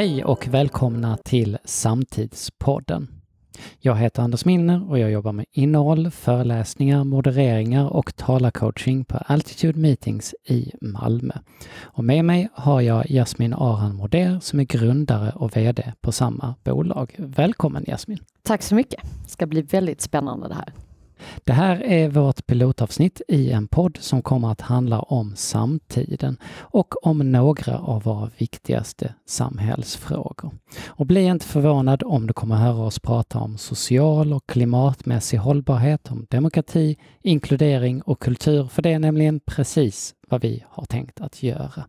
Hej och välkomna till Samtidspodden. Jag heter Anders Milner och jag jobbar med innehåll, föreläsningar, modereringar och talarcoaching på Altitude Meetings i Malmö. Och med mig har jag Jasmin Aran Moder som är grundare och VD på samma bolag. Välkommen Jasmin! Tack så mycket! Det ska bli väldigt spännande det här. Det här är vårt pilotavsnitt i en podd som kommer att handla om samtiden och om några av våra viktigaste samhällsfrågor. Och bli inte förvånad om du kommer höra oss prata om social och klimatmässig hållbarhet, om demokrati, inkludering och kultur, för det är nämligen precis vad vi har tänkt att göra.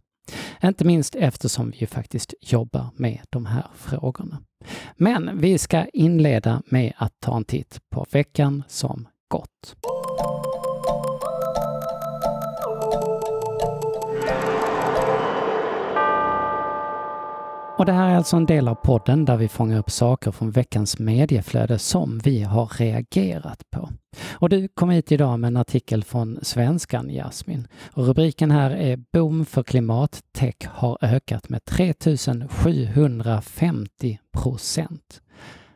Inte minst eftersom vi ju faktiskt jobbar med de här frågorna. Men vi ska inleda med att ta en titt på veckan som gott. Och det här är alltså en del av podden där vi fångar upp saker från veckans medieflöde som vi har reagerat på. Och du kom hit idag med en artikel från Svenskan, Jasmin. Och rubriken här är Boom för klimattech har ökat med 3750 procent.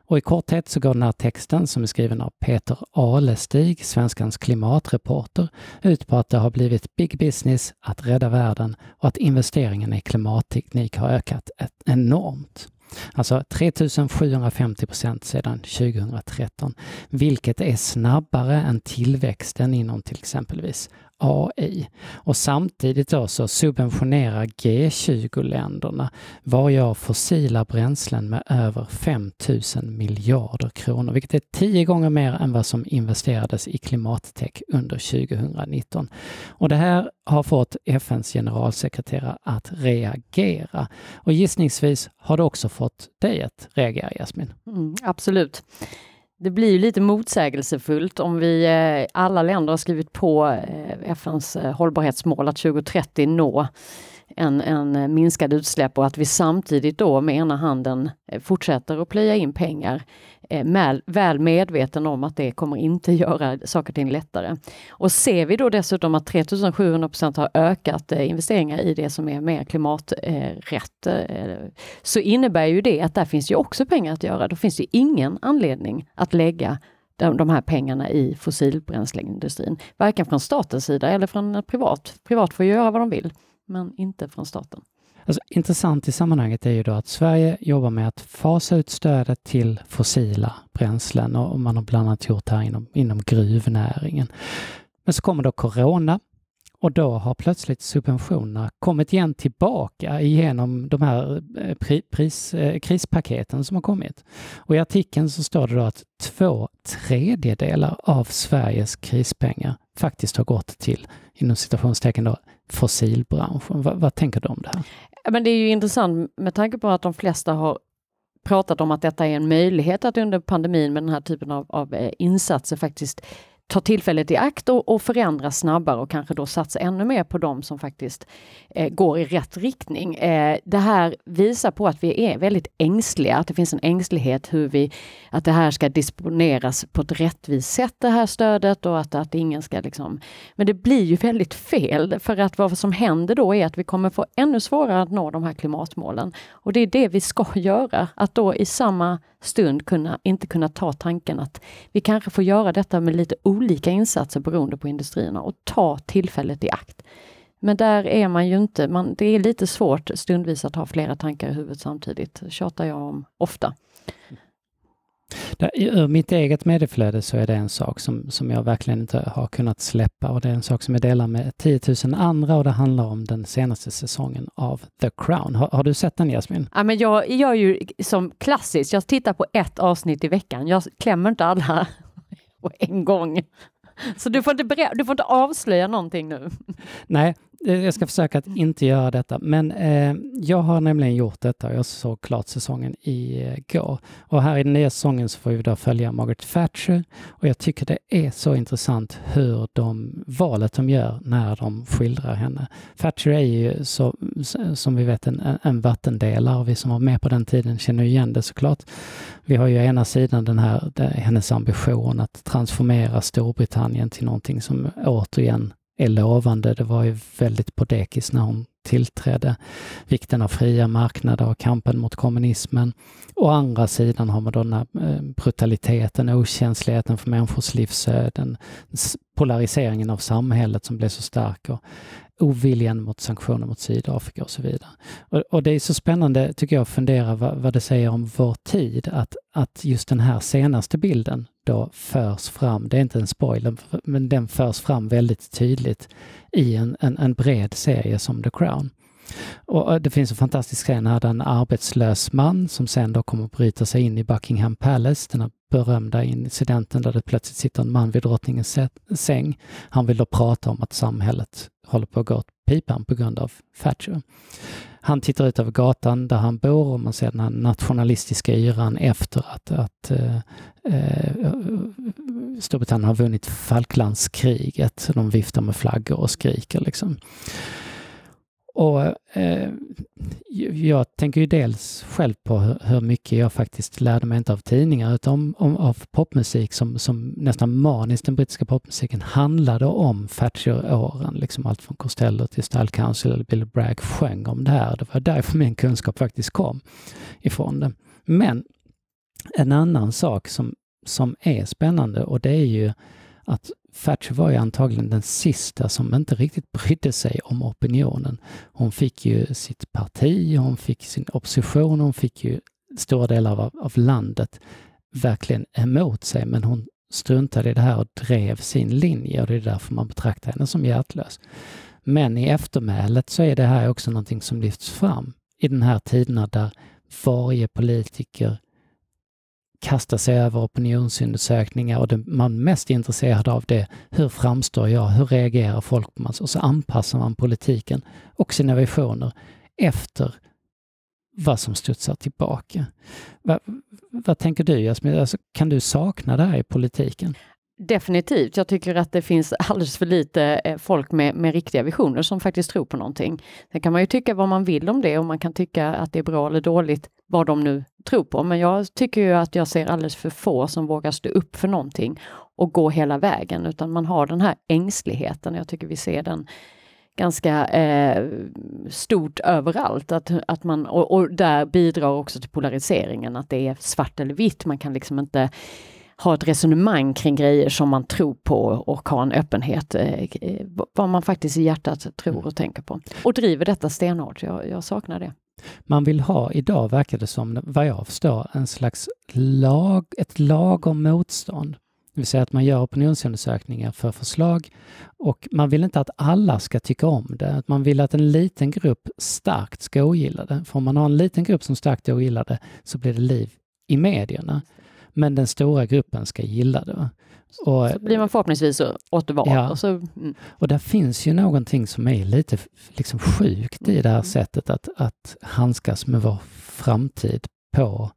Och i korthet så går den här texten som är skriven av Peter Alestig, Svenskans klimatreporter, ut på att det har blivit big business att rädda världen och att investeringen i klimatteknik har ökat enormt. Alltså 3750 procent sedan 2013, vilket är snabbare än tillväxten inom till exempelvis AI. Och samtidigt då så subventionerar G20-länderna varje år fossila bränslen med över 5 000 miljarder kronor, vilket är tio gånger mer än vad som investerades i klimattech under 2019. Och det här har fått FNs generalsekreterare att reagera. Och gissningsvis har det också fått dig att reagera, Jasmin? Mm, absolut. Det blir ju lite motsägelsefullt om vi eh, alla länder har skrivit på eh, FNs eh, hållbarhetsmål att 2030 nå en, en minskad utsläpp och att vi samtidigt då med ena handen eh, fortsätter att plöja in pengar eh, med, väl medveten om att det kommer inte göra saker och ting lättare. Och ser vi då dessutom att 3700 har ökat eh, investeringar i det som är mer klimaträtt så innebär ju det att där finns ju också pengar att göra. Då finns det ingen anledning att lägga de, de här pengarna i fossilbränsleindustrin. Varken från statens sida eller från privat. Privat får göra vad de vill, men inte från staten. Alltså, intressant i sammanhanget är ju då att Sverige jobbar med att fasa ut stödet till fossila bränslen och man har bland annat gjort det här inom, inom gruvnäringen. Men så kommer då corona och då har plötsligt subventionerna kommit igen tillbaka genom de här eh, pri, pris, eh, krispaketen som har kommit. Och i artikeln så står det då att två tredjedelar av Sveriges krispengar faktiskt har gått till, inom citationstecken då, fossilbranschen. Va, vad tänker du om det här? Men det är ju intressant med tanke på att de flesta har pratat om att detta är en möjlighet att under pandemin med den här typen av, av eh, insatser faktiskt ta tillfället i akt och, och förändra snabbare och kanske då satsa ännu mer på dem som faktiskt eh, går i rätt riktning. Eh, det här visar på att vi är väldigt ängsliga, att det finns en ängslighet hur vi, att det här ska disponeras på ett rättvist sätt det här stödet och att, att ingen ska liksom... Men det blir ju väldigt fel för att vad som händer då är att vi kommer få ännu svårare att nå de här klimatmålen. Och det är det vi ska göra, att då i samma stund kunna, inte kunna ta tanken att vi kanske får göra detta med lite olika insatser beroende på industrierna och ta tillfället i akt. Men där är man ju inte, man, det är lite svårt stundvis att ha flera tankar i huvudet samtidigt, tjatar jag om ofta. Ur mitt eget medieflöde så är det en sak som, som jag verkligen inte har kunnat släppa och det är en sak som jag delar med 10 000 andra och det handlar om den senaste säsongen av The Crown. Har, har du sett den Jasmin? Ja, men jag gör ju som klassiskt, jag tittar på ett avsnitt i veckan. Jag klämmer inte alla på en gång. Så du får, inte du får inte avslöja någonting nu. Nej, Eh, jag ska försöka att inte göra detta, men eh, jag har nämligen gjort detta jag såg klart säsongen igår. Eh, och här i den nya säsongen så får vi då följa Margaret Thatcher och jag tycker det är så intressant hur de, valet de gör när de skildrar henne. Thatcher är ju så, som vi vet en, en vattendelare och vi som var med på den tiden känner igen det såklart. Vi har ju ena sidan den här, hennes ambition att transformera Storbritannien till någonting som återigen är lovande. Det var ju väldigt på dekis när hon tillträde, Vikten av fria marknader och kampen mot kommunismen. Å andra sidan har man då den här eh, brutaliteten, okänsligheten för människors livsöden, polariseringen av samhället som blev så stark och oviljan mot sanktioner mot Sydafrika och så vidare. Och, och, det är så spännande, tycker jag, att fundera vad, vad det säger om vår tid, att, att just den här senaste bilden då förs fram, det är inte en spoiler, men den förs fram väldigt tydligt i en, en, en bred serie som The Crown. Och eh, det finns en fantastisk scen här där en arbetslös man som sen då kommer att bryta sig in i Buckingham Palace, den här berömda incidenten där det plötsligt sitter en man vid drottningens säng. Han vill då prata om att samhället håller på att gå åt pipan på grund av Thatcher. Han tittar ut över gatan där han bor och man ser den här nationalistiska yran efter att, att eh, eh, Storbritannien har vunnit Falklandskriget. De viftar med flaggor och skriker liksom. Och eh, jag tänker ju dels själv på hur, hur, mycket jag faktiskt lärde mig, inte av tidningar, utan om, av popmusik som, som nästan maniskt, den brittiska popmusiken, handlade om Thatcher-åren. Liksom allt från Costello till Style Council eller Billy Bragg sjöng om det här. Det var därför min kunskap faktiskt kom ifrån det. Men en annan sak som, som är spännande och det är ju att Thatcher var ju antagligen den sista som inte riktigt brydde sig om opinionen. Hon fick ju sitt parti, hon fick sin opposition, hon fick ju stora delar av, av landet verkligen emot sig, men hon struntade i det här och drev sin linje och det är därför man betraktar henne som hjärtlös. Men i eftermälet så är det här också någonting som lyfts fram i den här tiderna där varje politiker kasta sig över opinionsundersökningar och det man mest är intresserad av det hur framstår jag, hur reagerar folk på mig? Och så anpassar man politiken och sina visioner efter vad som studsar tillbaka. Va, vad tänker du Jasmin? Alltså, kan du sakna det här i politiken? Definitivt. Jag tycker att det finns alldeles för lite eh, folk med, med riktiga visioner som faktiskt tror på någonting. Sen kan man ju tycka vad man vill om det och man kan tycka att det är bra eller dåligt vad de nu tror på. Men jag tycker ju att jag ser alldeles för få som vågar stå upp för någonting och gå hela vägen, utan man har den här ängsligheten. Jag tycker vi ser den ganska eh, stort överallt. Att, att man, och, och där bidrar också till polariseringen, att det är svart eller vitt. Man kan liksom inte ha ett resonemang kring grejer som man tror på och ha en öppenhet, eh, vad man faktiskt i hjärtat tror och tänker på. Och driver detta stenhårt. Jag, jag saknar det. Man vill ha idag, verkar det som, vad jag förstår, en slags lag, ett lagom motstånd. Det vill säga att man gör opinionsundersökningar för förslag och man vill inte att alla ska tycka om det. Man vill att en liten grupp starkt ska ogilla det. För om man har en liten grupp som starkt ogillar det så blir det liv i medierna. Men den stora gruppen ska gilla det. Och, så blir man förhoppningsvis återvald. Ja. Och, så, mm. och där finns ju någonting som är lite liksom sjukt i det här mm. sättet att, att handskas med vår framtid på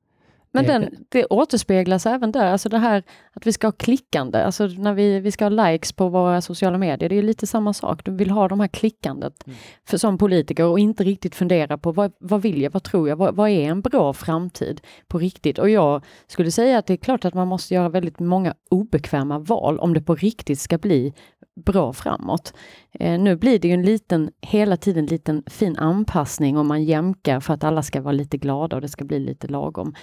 men den, det återspeglas även där, alltså det här att vi ska ha klickande, alltså när vi, vi ska ha likes på våra sociala medier, det är lite samma sak. Du vill ha de här klickandet mm. för, som politiker och inte riktigt fundera på vad, vad vill jag, vad tror jag, vad, vad, är en bra framtid på riktigt? Och jag skulle säga att det är klart att man måste göra väldigt många obekväma val om det på riktigt ska bli bra framåt. Eh, nu blir det ju en liten, hela tiden liten fin anpassning om man jämkar för att alla ska vara lite glada och det ska bli lite lagom.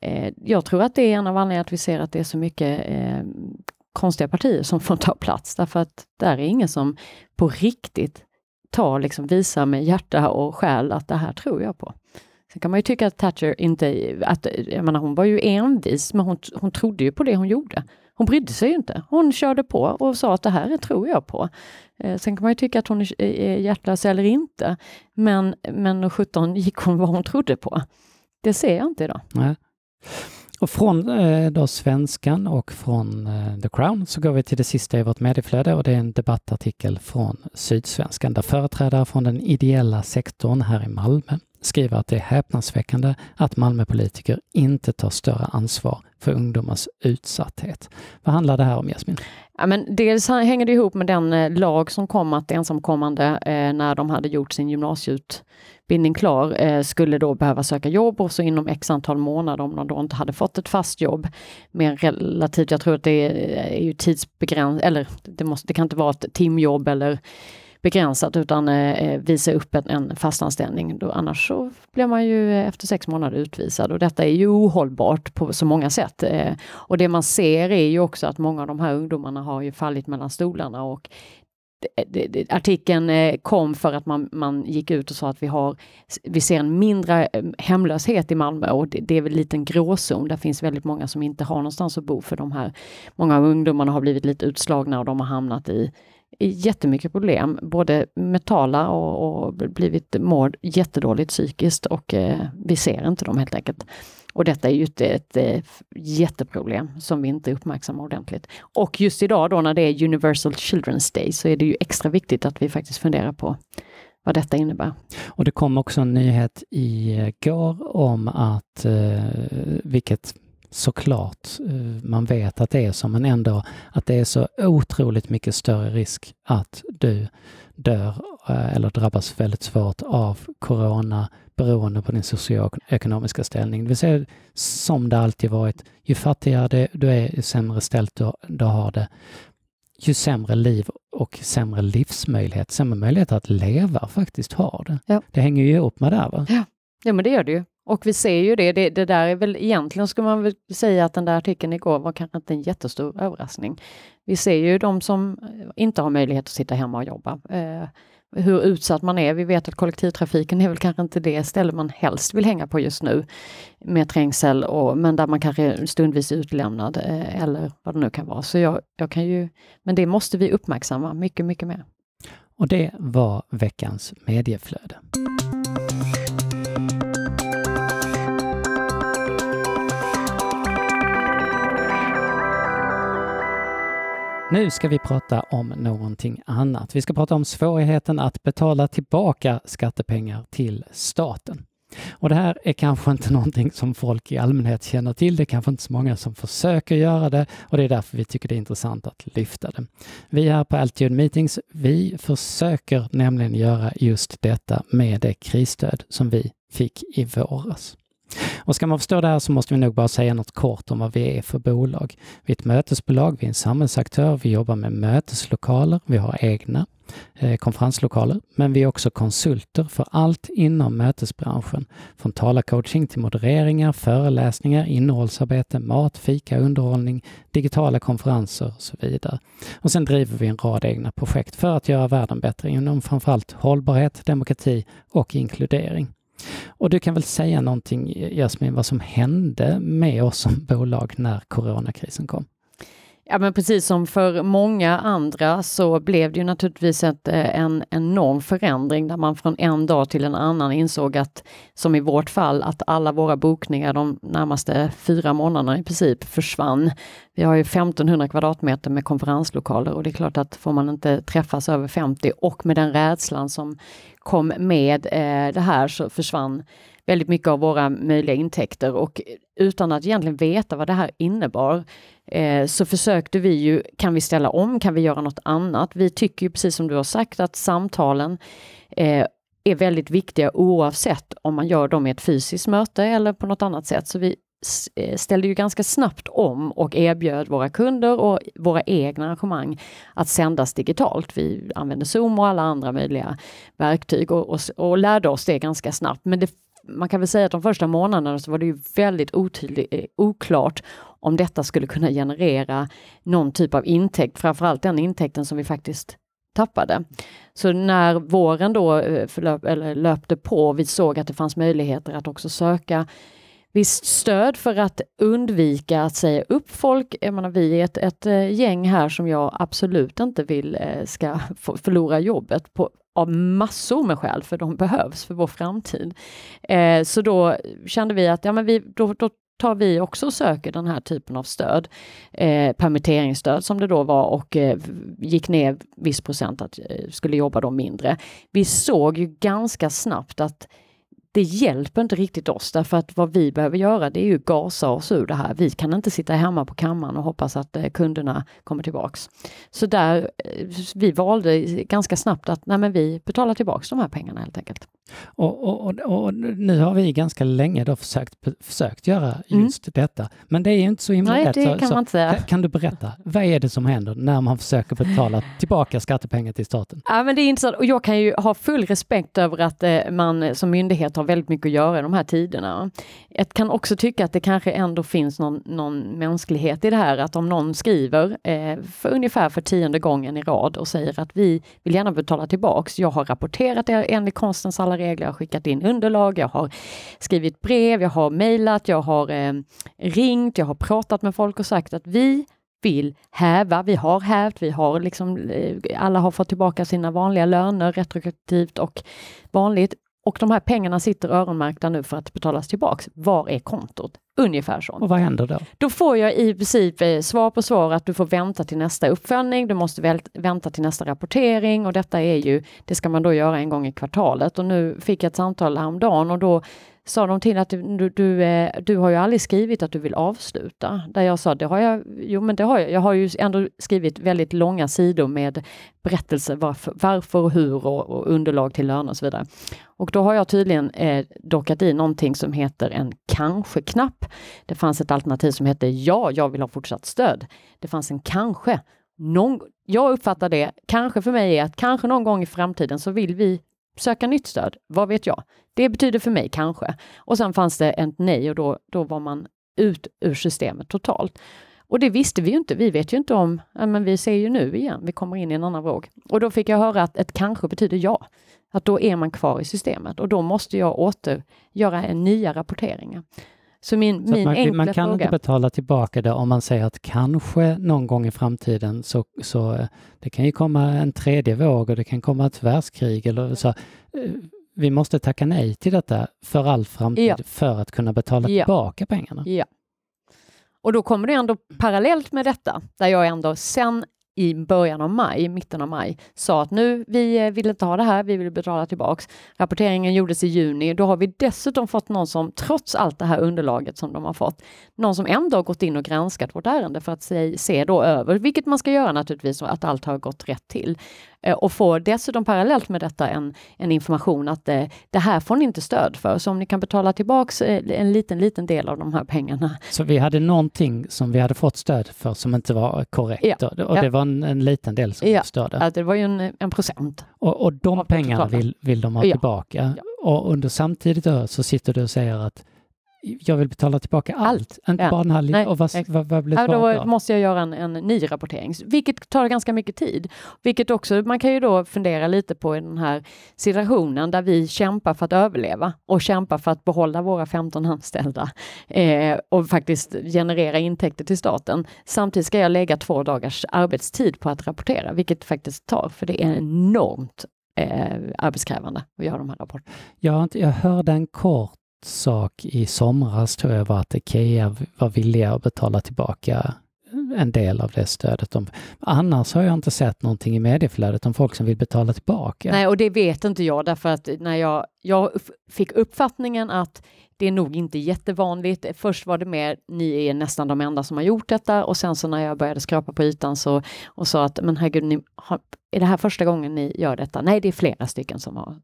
Eh, jag tror att det är en av anledningarna att vi ser att det är så mycket eh, konstiga partier som får ta plats, därför att där är ingen som på riktigt tar, liksom visar med hjärta och själ att det här tror jag på. Sen kan man ju tycka att Thatcher inte, att, jag menar hon var ju envis, men hon, hon trodde ju på det hon gjorde. Hon brydde sig ju inte. Hon körde på och sa att det här tror jag på. Eh, sen kan man ju tycka att hon är hjärtlös eller inte. Men, men 17 gick hon vad hon trodde på. Det ser jag inte idag. Nej. Och från eh, då svenskan och från eh, The Crown så går vi till det sista i vårt medieflöde och det är en debattartikel från Sydsvenskan där företrädare från den ideella sektorn här i Malmö skriver att det är häpnadsväckande att Malmöpolitiker inte tar större ansvar för ungdomars utsatthet. Vad handlar det här om Jasmin? Ja, men dels hänger det ihop med den eh, lag som kom att ensamkommande eh, när de hade gjort sin gymnasieutbildning klar eh, skulle då behöva söka jobb och så inom x antal månader om de då inte hade fått ett fast jobb med relativt, jag tror att det är, är ju tidsbegränsat, eller det, måste, det kan inte vara ett timjobb eller begränsat utan eh, eh, visa upp en, en fastanställning. Då, annars så blir man ju eh, efter sex månader utvisad och detta är ju ohållbart på så många sätt. Eh, och det man ser är ju också att många av de här ungdomarna har ju fallit mellan stolarna och artikeln eh, kom för att man, man gick ut och sa att vi, har, vi ser en mindre hemlöshet i Malmö och det, det är väl en liten gråzon. Där finns väldigt många som inte har någonstans att bo för de här många av ungdomarna har blivit lite utslagna och de har hamnat i jättemycket problem, både mentala och, och blivit mår jättedåligt psykiskt och eh, vi ser inte dem helt enkelt. Och detta är ju ett, ett, eh, ett, jätteproblem som vi inte uppmärksammar ordentligt. Och just idag då när det är Universal Children's Day så är det ju extra viktigt att vi faktiskt funderar på vad detta innebär. Och det kom också en nyhet igår eh, om att, eh, vilket såklart eh, man vet att det är så, men ändå att det är så otroligt mycket större risk att du dör eh, eller drabbas väldigt svårt av corona beroende på din socioekonomiska ställning. Det vill säga, som det alltid varit, ju fattigare du är, ju sämre ställt du, du har det, ju sämre liv och sämre livsmöjlighet, sämre möjlighet att leva faktiskt har det. Ja. Det hänger ju ihop med det va? Ja. ja, men det gör det ju. Och vi ser ju det, det, det där är väl egentligen skulle man väl säga att den där artikeln igår var kanske inte en jättestor överraskning. Vi ser ju de som eh, inte har möjlighet att sitta hemma och jobba. Eh, hur utsatt man är. Vi vet att kollektivtrafiken är väl kanske inte det ställe man helst vill hänga på just nu med trängsel, och, men där man kanske stundvis är utlämnad eh, eller vad det nu kan vara. Så jag, jag kan ju, men det måste vi uppmärksamma mycket, mycket mer. Och det var veckans medieflöde. Nu ska vi prata om någonting annat. Vi ska prata om svårigheten att betala tillbaka skattepengar till staten. Och det här är kanske inte någonting som folk i allmänhet känner till. Det är kanske inte så många som försöker göra det och det är därför vi tycker det är intressant att lyfta det. Vi här på Altitude Meetings, vi försöker nämligen göra just detta med det krisstöd som vi fick i våras. Och ska man förstå det här så måste vi nog bara säga något kort om vad vi är för bolag. Vi är ett mötesbolag, vi är en samhällsaktör, vi jobbar med möteslokaler, vi har egna eh, konferenslokaler, men vi är också konsulter för allt inom mötesbranschen. Från talarcoaching till modereringar, föreläsningar, innehållsarbete, mat, fika, underhållning, digitala konferenser och så vidare. Och sen driver vi en rad egna projekt för att göra världen bättre inom framförallt hållbarhet, demokrati och inkludering. Och du kan väl säga någonting, Jasmin, vad som hände med oss som bolag när coronakrisen kom? Ja men precis som för många andra så blev det ju naturligtvis ett, eh, en enorm förändring där man från en dag till en annan insåg att, som i vårt fall, att alla våra bokningar de närmaste fyra månaderna i princip försvann. Vi har ju 1500 kvadratmeter med konferenslokaler och det är klart att får man inte träffas över 50 och med den rädslan som kom med eh, det här så försvann väldigt mycket av våra möjliga intäkter och utan att egentligen veta vad det här innebar eh, så försökte vi ju, kan vi ställa om, kan vi göra något annat? Vi tycker ju precis som du har sagt att samtalen eh, är väldigt viktiga oavsett om man gör dem i ett fysiskt möte eller på något annat sätt. Så vi eh, ställde ju ganska snabbt om och erbjöd våra kunder och våra egna arrangemang att sändas digitalt. Vi använde Zoom och alla andra möjliga verktyg och, och, och lärde oss det ganska snabbt. Men det man kan väl säga att de första månaderna så var det ju väldigt otydligt, eh, oklart om detta skulle kunna generera någon typ av intäkt, framförallt den intäkten som vi faktiskt tappade. Så när våren då eh, förlöp, eller löpte på, vi såg att det fanns möjligheter att också söka visst stöd för att undvika att säga upp folk. Jag menar, vi är ett, ett eh, gäng här som jag absolut inte vill ska förlora jobbet på av massor med skäl, för de behövs för vår framtid. Eh, så då kände vi att ja, men vi, då, då tar vi också och söker den här typen av stöd. Eh, permitteringsstöd som det då var och eh, gick ner viss procent att eh, skulle jobba då mindre. Vi såg ju ganska snabbt att det hjälper inte riktigt oss därför att vad vi behöver göra det är ju gasa oss ur det här. Vi kan inte sitta hemma på kammaren och hoppas att eh, kunderna kommer tillbaks. Så där, eh, vi valde ganska snabbt att nej men vi betalar tillbaks de här pengarna helt enkelt. Och, och, och, och nu har vi ganska länge då försökt, försökt göra mm. just mm. detta. Men det är inte så himla Nej, lätt. Det kan, så, man inte säga. Kan, kan, du berätta, vad är det som händer när man försöker betala tillbaka skattepengar till staten? Ja, men det är intressant och jag kan ju ha full respekt över att eh, man som myndighet har väldigt mycket att göra i de här tiderna. Jag kan också tycka att det kanske ändå finns någon, någon mänsklighet i det här att om någon skriver eh, för ungefär för tionde gången i rad och säger att vi vill gärna betala tillbaks. Jag har rapporterat det enligt konstens alla regler, jag har skickat in underlag, jag har skrivit brev, jag har mejlat, jag har eh, ringt, jag har pratat med folk och sagt att vi vill häva. Vi har hävt, vi har liksom, eh, alla har fått tillbaka sina vanliga löner retroaktivt och vanligt. Och de här pengarna sitter öronmärkta nu för att betalas tillbaks. Var är kontot? Ungefär så. Och vad händer då? Då får jag i princip eh, svar på svar att du får vänta till nästa uppföljning. Du måste vänta till nästa rapportering och detta är ju, det ska man då göra en gång i kvartalet. Och nu fick jag ett samtal häromdagen och då sa de till att du, du, eh, du har ju aldrig skrivit att du vill avsluta. Där jag sa, det har jag, jo men det har jag. Jag har ju ändå skrivit väldigt långa sidor med berättelser varför, varför och hur och, och underlag till löner och så vidare. Och då har jag tydligen eh, dockat i någonting som heter en kanske-knapp. Det fanns ett alternativ som hette ja, jag vill ha fortsatt stöd. Det fanns en kanske. Någon, jag uppfattar det, kanske för mig är att kanske någon gång i framtiden så vill vi söka nytt stöd. Vad vet jag? Det betyder för mig kanske. Och sen fanns det ett nej och då, då var man ut ur systemet totalt. Och det visste vi ju inte. Vi vet ju inte om, men vi ser ju nu igen, vi kommer in i en annan våg. Och då fick jag höra att ett kanske betyder ja. Att då är man kvar i systemet och då måste jag åter göra en nya rapporteringar. Så min, så min man, enkla man kan fråga... inte betala tillbaka det om man säger att kanske någon gång i framtiden så, så eh, det kan ju komma en tredje våg och det kan komma ett världskrig eller så. Eh, vi måste tacka nej till detta för all framtid ja. för att kunna betala ja. tillbaka pengarna. Ja. Och då kommer det ändå parallellt med detta, där jag ändå sen i början av maj, mitten av maj, sa att nu, vi eh, vill inte ha det här, vi vill betala tillbaks. Rapporteringen gjordes i juni. Då har vi dessutom fått någon som, trots allt det här underlaget som de har fått, någon som ändå har gått in och granskat vårt ärende för att se, se då över, vilket man ska göra naturligtvis, att allt har gått rätt till. Eh, och får dessutom parallellt med detta en, en information att det, eh, det här får ni inte stöd för. Så om ni kan betala tillbaks en liten, liten del av de här pengarna. Så vi hade någonting som vi hade fått stöd för som inte var korrekt ja. och, det var en, en, liten del som ja. stödde? Ja, det var ju en, en procent. Och, och de pengarna vill, vill de ha ja. tillbaka? Ja. Och under samtidigt så sitter du och säger att jag vill betala tillbaka allt, inte ja. bara här Nej, och vad, vad, vad blir svaret då? Då måste jag göra en, en ny rapportering, vilket tar ganska mycket tid. Vilket också, man kan ju då fundera lite på i den här situationen där vi kämpar för att överleva och kämpar för att behålla våra 15 anställda eh, och faktiskt generera intäkter till staten. Samtidigt ska jag lägga två dagars arbetstid på att rapportera, vilket faktiskt tar, för det är enormt eh, arbetskrävande att göra de här rapporterna. Jag, jag hörde en kort sak i somras tror jag var att Ikea var villiga att betala tillbaka en del av det stödet. De, annars har jag inte sett någonting i medieflödet om folk som vill betala tillbaka. Nej, och det vet inte jag därför att när jag, jag fick uppfattningen att det är nog inte jättevanligt. Först var det mer, ni är nästan de enda som har gjort detta och sen så när jag började skrapa på ytan så och sa att men herregud, ni har, är det här första gången ni gör detta? Nej, det är flera stycken som har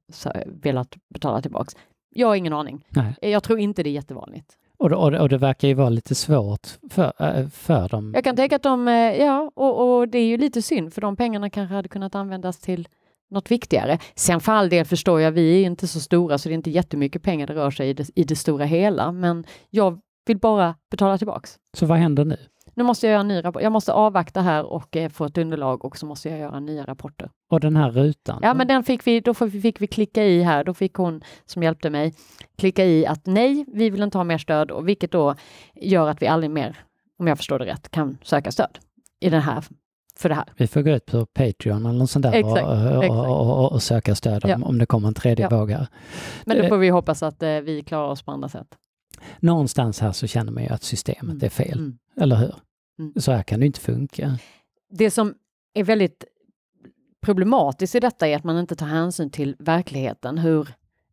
velat betala tillbaks. Jag har ingen aning. Nej. Jag tror inte det är jättevanligt. Och det, och, det, och det verkar ju vara lite svårt för, äh, för dem. Jag kan tänka att de, äh, ja, och, och det är ju lite synd för de pengarna kanske hade kunnat användas till något viktigare. Sen för all del förstår jag, vi är inte så stora så det är inte jättemycket pengar det rör sig i det, i det stora hela, men jag vill bara betala tillbaks. Så vad händer nu? Nu måste jag göra en ny rapport. Jag måste avvakta här och eh, få ett underlag och så måste jag göra nya rapporter. Och den här rutan? Ja, men den fick vi, då fick vi klicka i här. Då fick hon som hjälpte mig klicka i att nej, vi vill inte ha mer stöd och vilket då gör att vi aldrig mer, om jag förstår det rätt, kan söka stöd i den här för det här. Vi får gå ut på Patreon eller något sånt där exakt, och, och, och, och, söka stöd om, ja. om det kommer en tredje ja. våg Men då eh, får vi hoppas att eh, vi klarar oss på andra sätt. Någonstans här så känner man ju att systemet mm. är fel, mm. eller hur? Mm. Så här kan det inte funka. Det som är väldigt problematiskt i detta är att man inte tar hänsyn till verkligheten, hur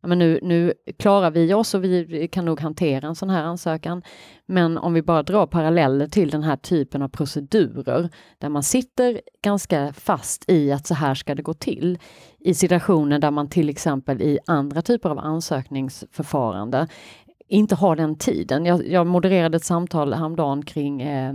men nu, nu klarar vi oss och vi kan nog hantera en sån här ansökan. Men om vi bara drar paralleller till den här typen av procedurer där man sitter ganska fast i att så här ska det gå till i situationer där man till exempel i andra typer av ansökningsförfarande inte har den tiden. Jag, jag modererade ett samtal häromdagen kring eh,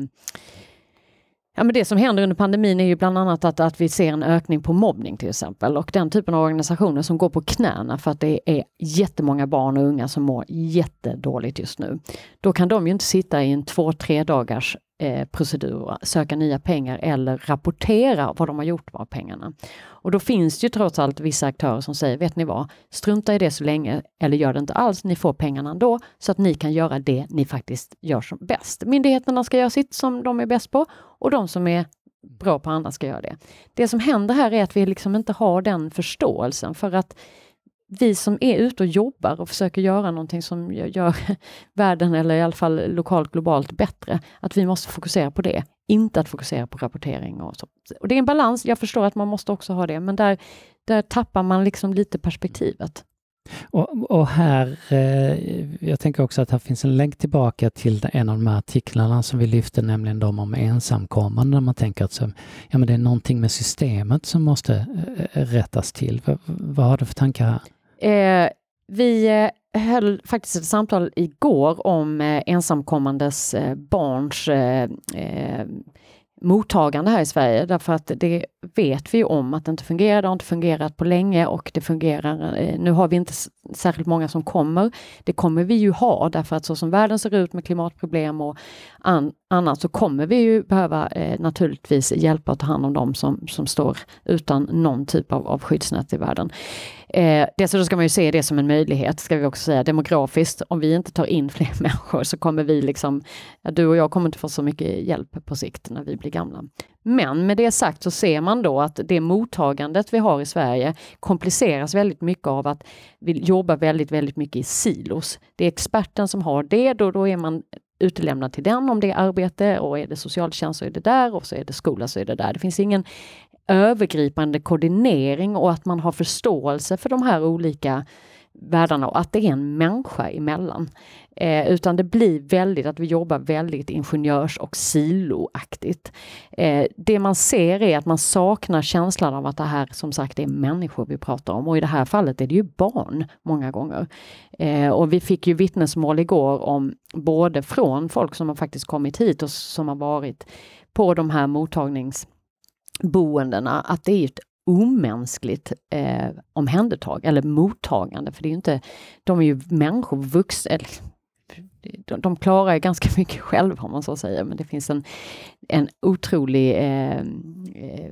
Ja, men det som händer under pandemin är ju bland annat att, att vi ser en ökning på mobbning till exempel och den typen av organisationer som går på knäna för att det är jättemånga barn och unga som mår jättedåligt just nu. Då kan de ju inte sitta i en två, tre dagars eh, procedurer, söka nya pengar eller rapportera vad de har gjort med pengarna. Och då finns det ju trots allt vissa aktörer som säger, vet ni vad, strunta i det så länge eller gör det inte alls, ni får pengarna ändå så att ni kan göra det ni faktiskt gör som bäst. Myndigheterna ska göra sitt som de är bäst på och de som är bra på andra ska göra det. Det som händer här är att vi liksom inte har den förståelsen för att vi som är ute och jobbar och försöker göra någonting som gör världen, eller i alla fall lokalt globalt, bättre, att vi måste fokusera på det, inte att fokusera på rapportering och så. Och det är en balans, jag förstår att man måste också ha det, men där, där tappar man liksom lite perspektivet. Och, och, här, eh, jag tänker också att här finns en länk tillbaka till en av de här artiklarna som vi lyfte, nämligen de om ensamkommande, där man tänker att så, ja, men det är någonting med systemet som måste eh, eh rättas till. V vad har du för tankar här? Eh, vi eh, höll faktiskt ett samtal igår om eh, ensamkommandes eh, barns eh, eh, mottagande här i Sverige. Därför att det vet vi ju om att det inte fungerar. Det har inte fungerat på länge och det fungerar. Eh, nu har vi inte särskilt många som kommer. Det kommer vi ju ha därför att så som världen ser ut med klimatproblem och an, annat så kommer vi ju behöva eh, naturligtvis hjälpa och ta hand om dem som, som står utan någon typ av, av skyddsnät i världen. Eh, dessutom ska man ju se det som en möjlighet, ska vi också säga, demografiskt. Om vi inte tar in fler människor så kommer vi liksom, ja, du och jag kommer inte få så mycket hjälp på sikt när vi blir gamla. Men med det sagt så ser man då att det mottagandet vi har i Sverige kompliceras väldigt mycket av att vi jobbar väldigt, väldigt mycket i silos. Det är experten som har det, då, då är man utelämnad till den om det är arbete och är det socialtjänst så är det där och så är det skola så är det där. Det finns ingen övergripande koordinering och att man har förståelse för de här olika världarna och att det är en människa emellan. Eh, utan det blir väldigt att vi jobbar väldigt ingenjörs och siloaktigt. Eh, det man ser är att man saknar känslan av att det här som sagt är människor vi pratar om och i det här fallet är det ju barn många gånger. Eh, och vi fick ju vittnesmål igår om både från folk som har faktiskt kommit hit och som har varit på de här mottagningsboendena att det är ett omänskligt eh, omhändertag eller mottagande. För det är inte, de är ju människor, vuxna, de, de klarar ju ganska mycket själva om man så säger, men det finns en, en otrolig eh, eh,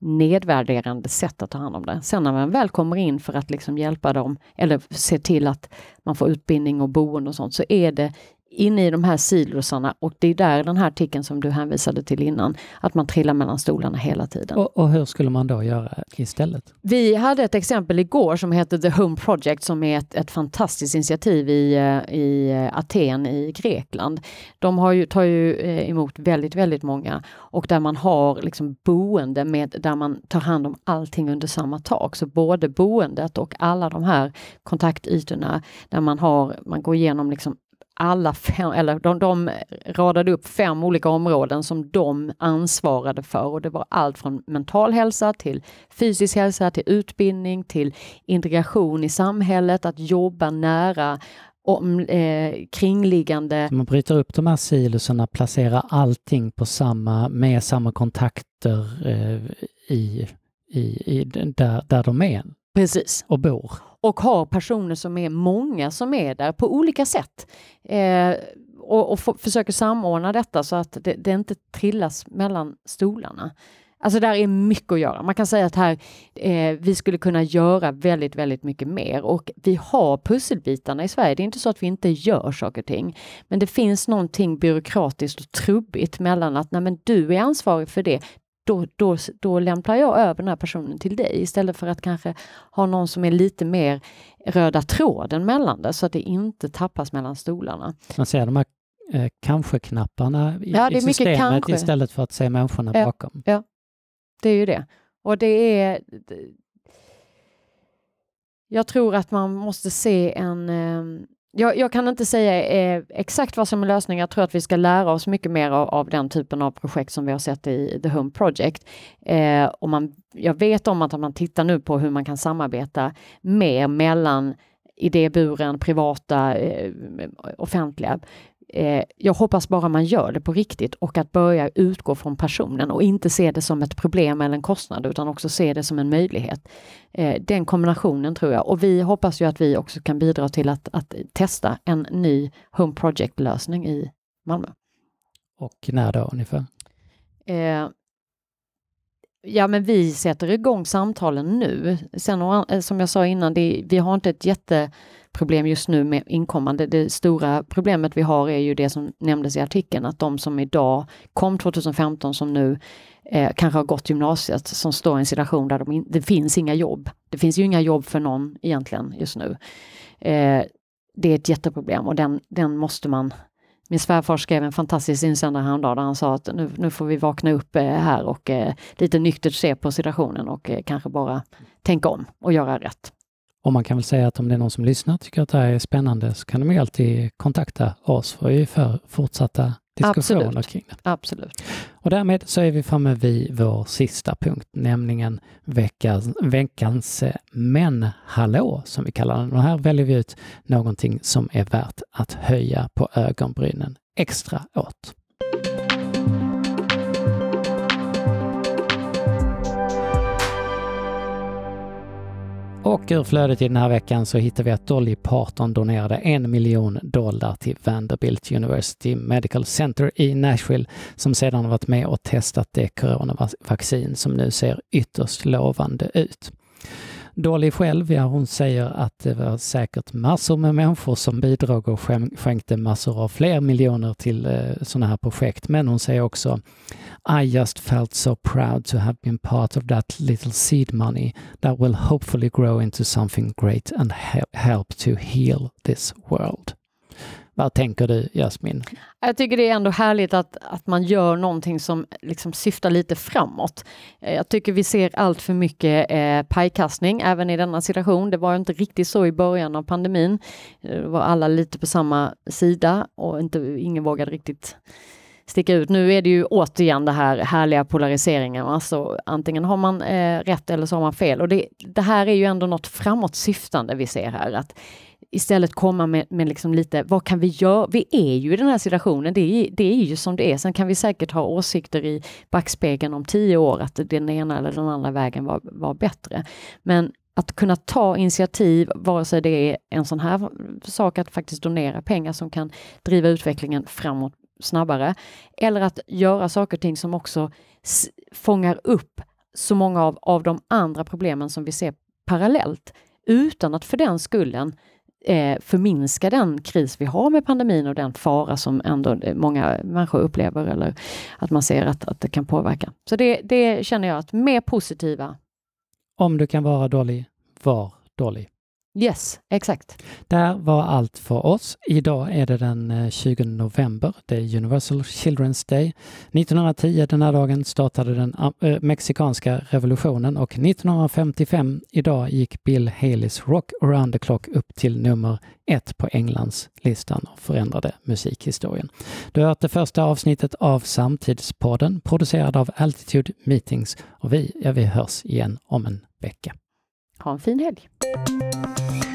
nedvärderande sätt att ta hand om det. Sen när man väl kommer in för att liksom hjälpa dem eller se till att man får utbildning och boende och sånt så är det inne i de här silosarna och det är där den här artikeln som du hänvisade till innan, att man trillar mellan stolarna hela tiden. Och, och, hur skulle man då göra istället? Vi hade ett exempel igår som heter The Home Project som är ett, ett fantastiskt initiativ i, eh, i Aten i Grekland. De har ju, tar ju eh, emot väldigt, väldigt många och där man har liksom boende med, där man tar hand om allting under samma tak. Så både boendet och alla de här kontaktytorna där man har, man går igenom liksom alla fem, eller de, de radade upp fem olika områden som de ansvarade för och det var allt från mental hälsa till fysisk hälsa, till utbildning, till integration i samhället, att jobba nära om, eh, kringliggande... Man bryter upp de här siloserna, placerar allting på samma, med samma kontakter eh, i, i, i, där, där de är. Precis. Och bor och har personer som är många som är där på olika sätt. Eh, och, och försöker samordna detta så att det, det, inte trillas mellan stolarna. Alltså där är mycket att göra. Man kan säga att här, eh, vi skulle kunna göra väldigt, väldigt mycket mer och vi har pusselbitarna i Sverige. Det är inte så att vi inte gör saker och ting. Men det finns någonting byråkratiskt och trubbigt mellan att nej, men du är ansvarig för det då, då, då lämpar jag över den här personen till dig istället för att kanske ha någon som är lite mer röda tråden mellan det så att det inte tappas mellan stolarna. Man ser de här eh, kanske-knapparna i, ja, i systemet kanske. istället för att se människorna ja, bakom. Ja, det är ju det. Och det är Jag tror att man måste se en eh, jag, jag, kan inte säga eh, exakt vad som är lösningen. Jag tror att vi ska lära oss mycket mer av, av den typen av projekt som vi har sett i The Home Project. Eh, och man, jag vet om att man tittar nu på hur man kan samarbeta mer mellan idéburen, privata, eh, offentliga eh, jag hoppas bara man gör det på riktigt och att börja utgå från personen och inte se det som ett problem eller en kostnad utan också se det som en möjlighet. Eh, den kombinationen tror jag och vi hoppas ju att vi också kan bidra till att, att testa en ny Home Project-lösning i Malmö. Och när då ungefär? Eh, Ja, men vi sätter igång samtalen nu. Sen eh, som jag sa innan, det, vi har inte ett jätteproblem just nu med inkommande. Det stora problemet vi har är ju det som nämndes i artikeln, att de som idag kom 2015 som nu eh, kanske har gått gymnasiet, som står i en situation där de in, det finns inga jobb. Det finns ju inga jobb för någon egentligen just nu. Eh, det är ett jätteproblem och den, den måste man min svärfar skrev en fantastisk insändare häromdagen där han sa att nu, nu får vi vakna upp eh, här och eh, lite nyktert se på situationen och eh, kanske bara tänka om och göra rätt. Och man kan väl säga att om det är någon som lyssnar och tycker att det här är spännande så kan de ju alltid kontakta oss för, för fortsatta diskussioner Absolut. kring det. Absolut. Och därmed så är vi framme vid vår sista punkt, nämligen veckans, veckans eh, men-hallå som vi kallar den. Och här väljer vi ut någonting som är värt att höja på ögonbrynen extra åt. Och ur flödet i den här veckan så hittar vi att Dolly Parton donerade en miljon dollar till Vanderbilt University Medical Center i Nashville som sedan varit med och testat det coronavaccin som nu ser ytterst lovande ut. Dålig själv, ja hon säger att det var säkert massor med människor som bidrog och skänkte massor av fler miljoner till eh, sådana här projekt. Men hon säger också I just felt so proud to have been part of that little seed money that will hopefully grow into something great and help to heal this world. Vad tänker du Jasmin? Jag tycker det är ändå härligt att, att man gör någonting som liksom syftar lite framåt. Eh, jag tycker vi ser allt för mycket eh, pajkastning även i denna situation. Det var inte riktigt så i början av pandemin. Eh, då det var alla lite på samma sida och inte, ingen vågade riktigt sticka ut. Nu är det ju återigen det här härliga polariseringen. Alltså antingen har man eh, rätt eller så har man fel. Och det, det här är ju ändå något framåtsyftande vi ser här. Att istället komma med, med liksom lite, vad kan vi göra? Vi är ju i den här situationen, det är, det är ju som det är. Sen kan vi säkert ha åsikter i backspegeln om tio år att den ena eller den andra vägen var, var bättre. Men att kunna ta initiativ, vare sig det är en sån här sak att faktiskt donera pengar som kan driva utvecklingen framåt snabbare, eller att göra saker och ting som också fångar upp så många av, av de andra problemen som vi ser parallellt utan att för den skullen eh, förminska den kris vi har med pandemin och den fara som ändå eh, många människor upplever eller att man ser att, att det kan påverka. Så det, det känner jag att mer positiva. Om du kan vara dålig, var dålig. Yes, exakt. Där var allt för oss. Idag är det den eh, 20 november. Det är Universal Children's Day. 1910 den här dagen startade den ah, eh, mexikanska revolutionen och 1955 idag gick Bill Haleys Rock around the clock upp till nummer ett på Englands listan och förändrade musikhistorien. Du har hört det första avsnittet av Samtidspodden producerad av Altitude Meetings och vi, ja, vi hörs igen om en vecka. Ha en fin helg!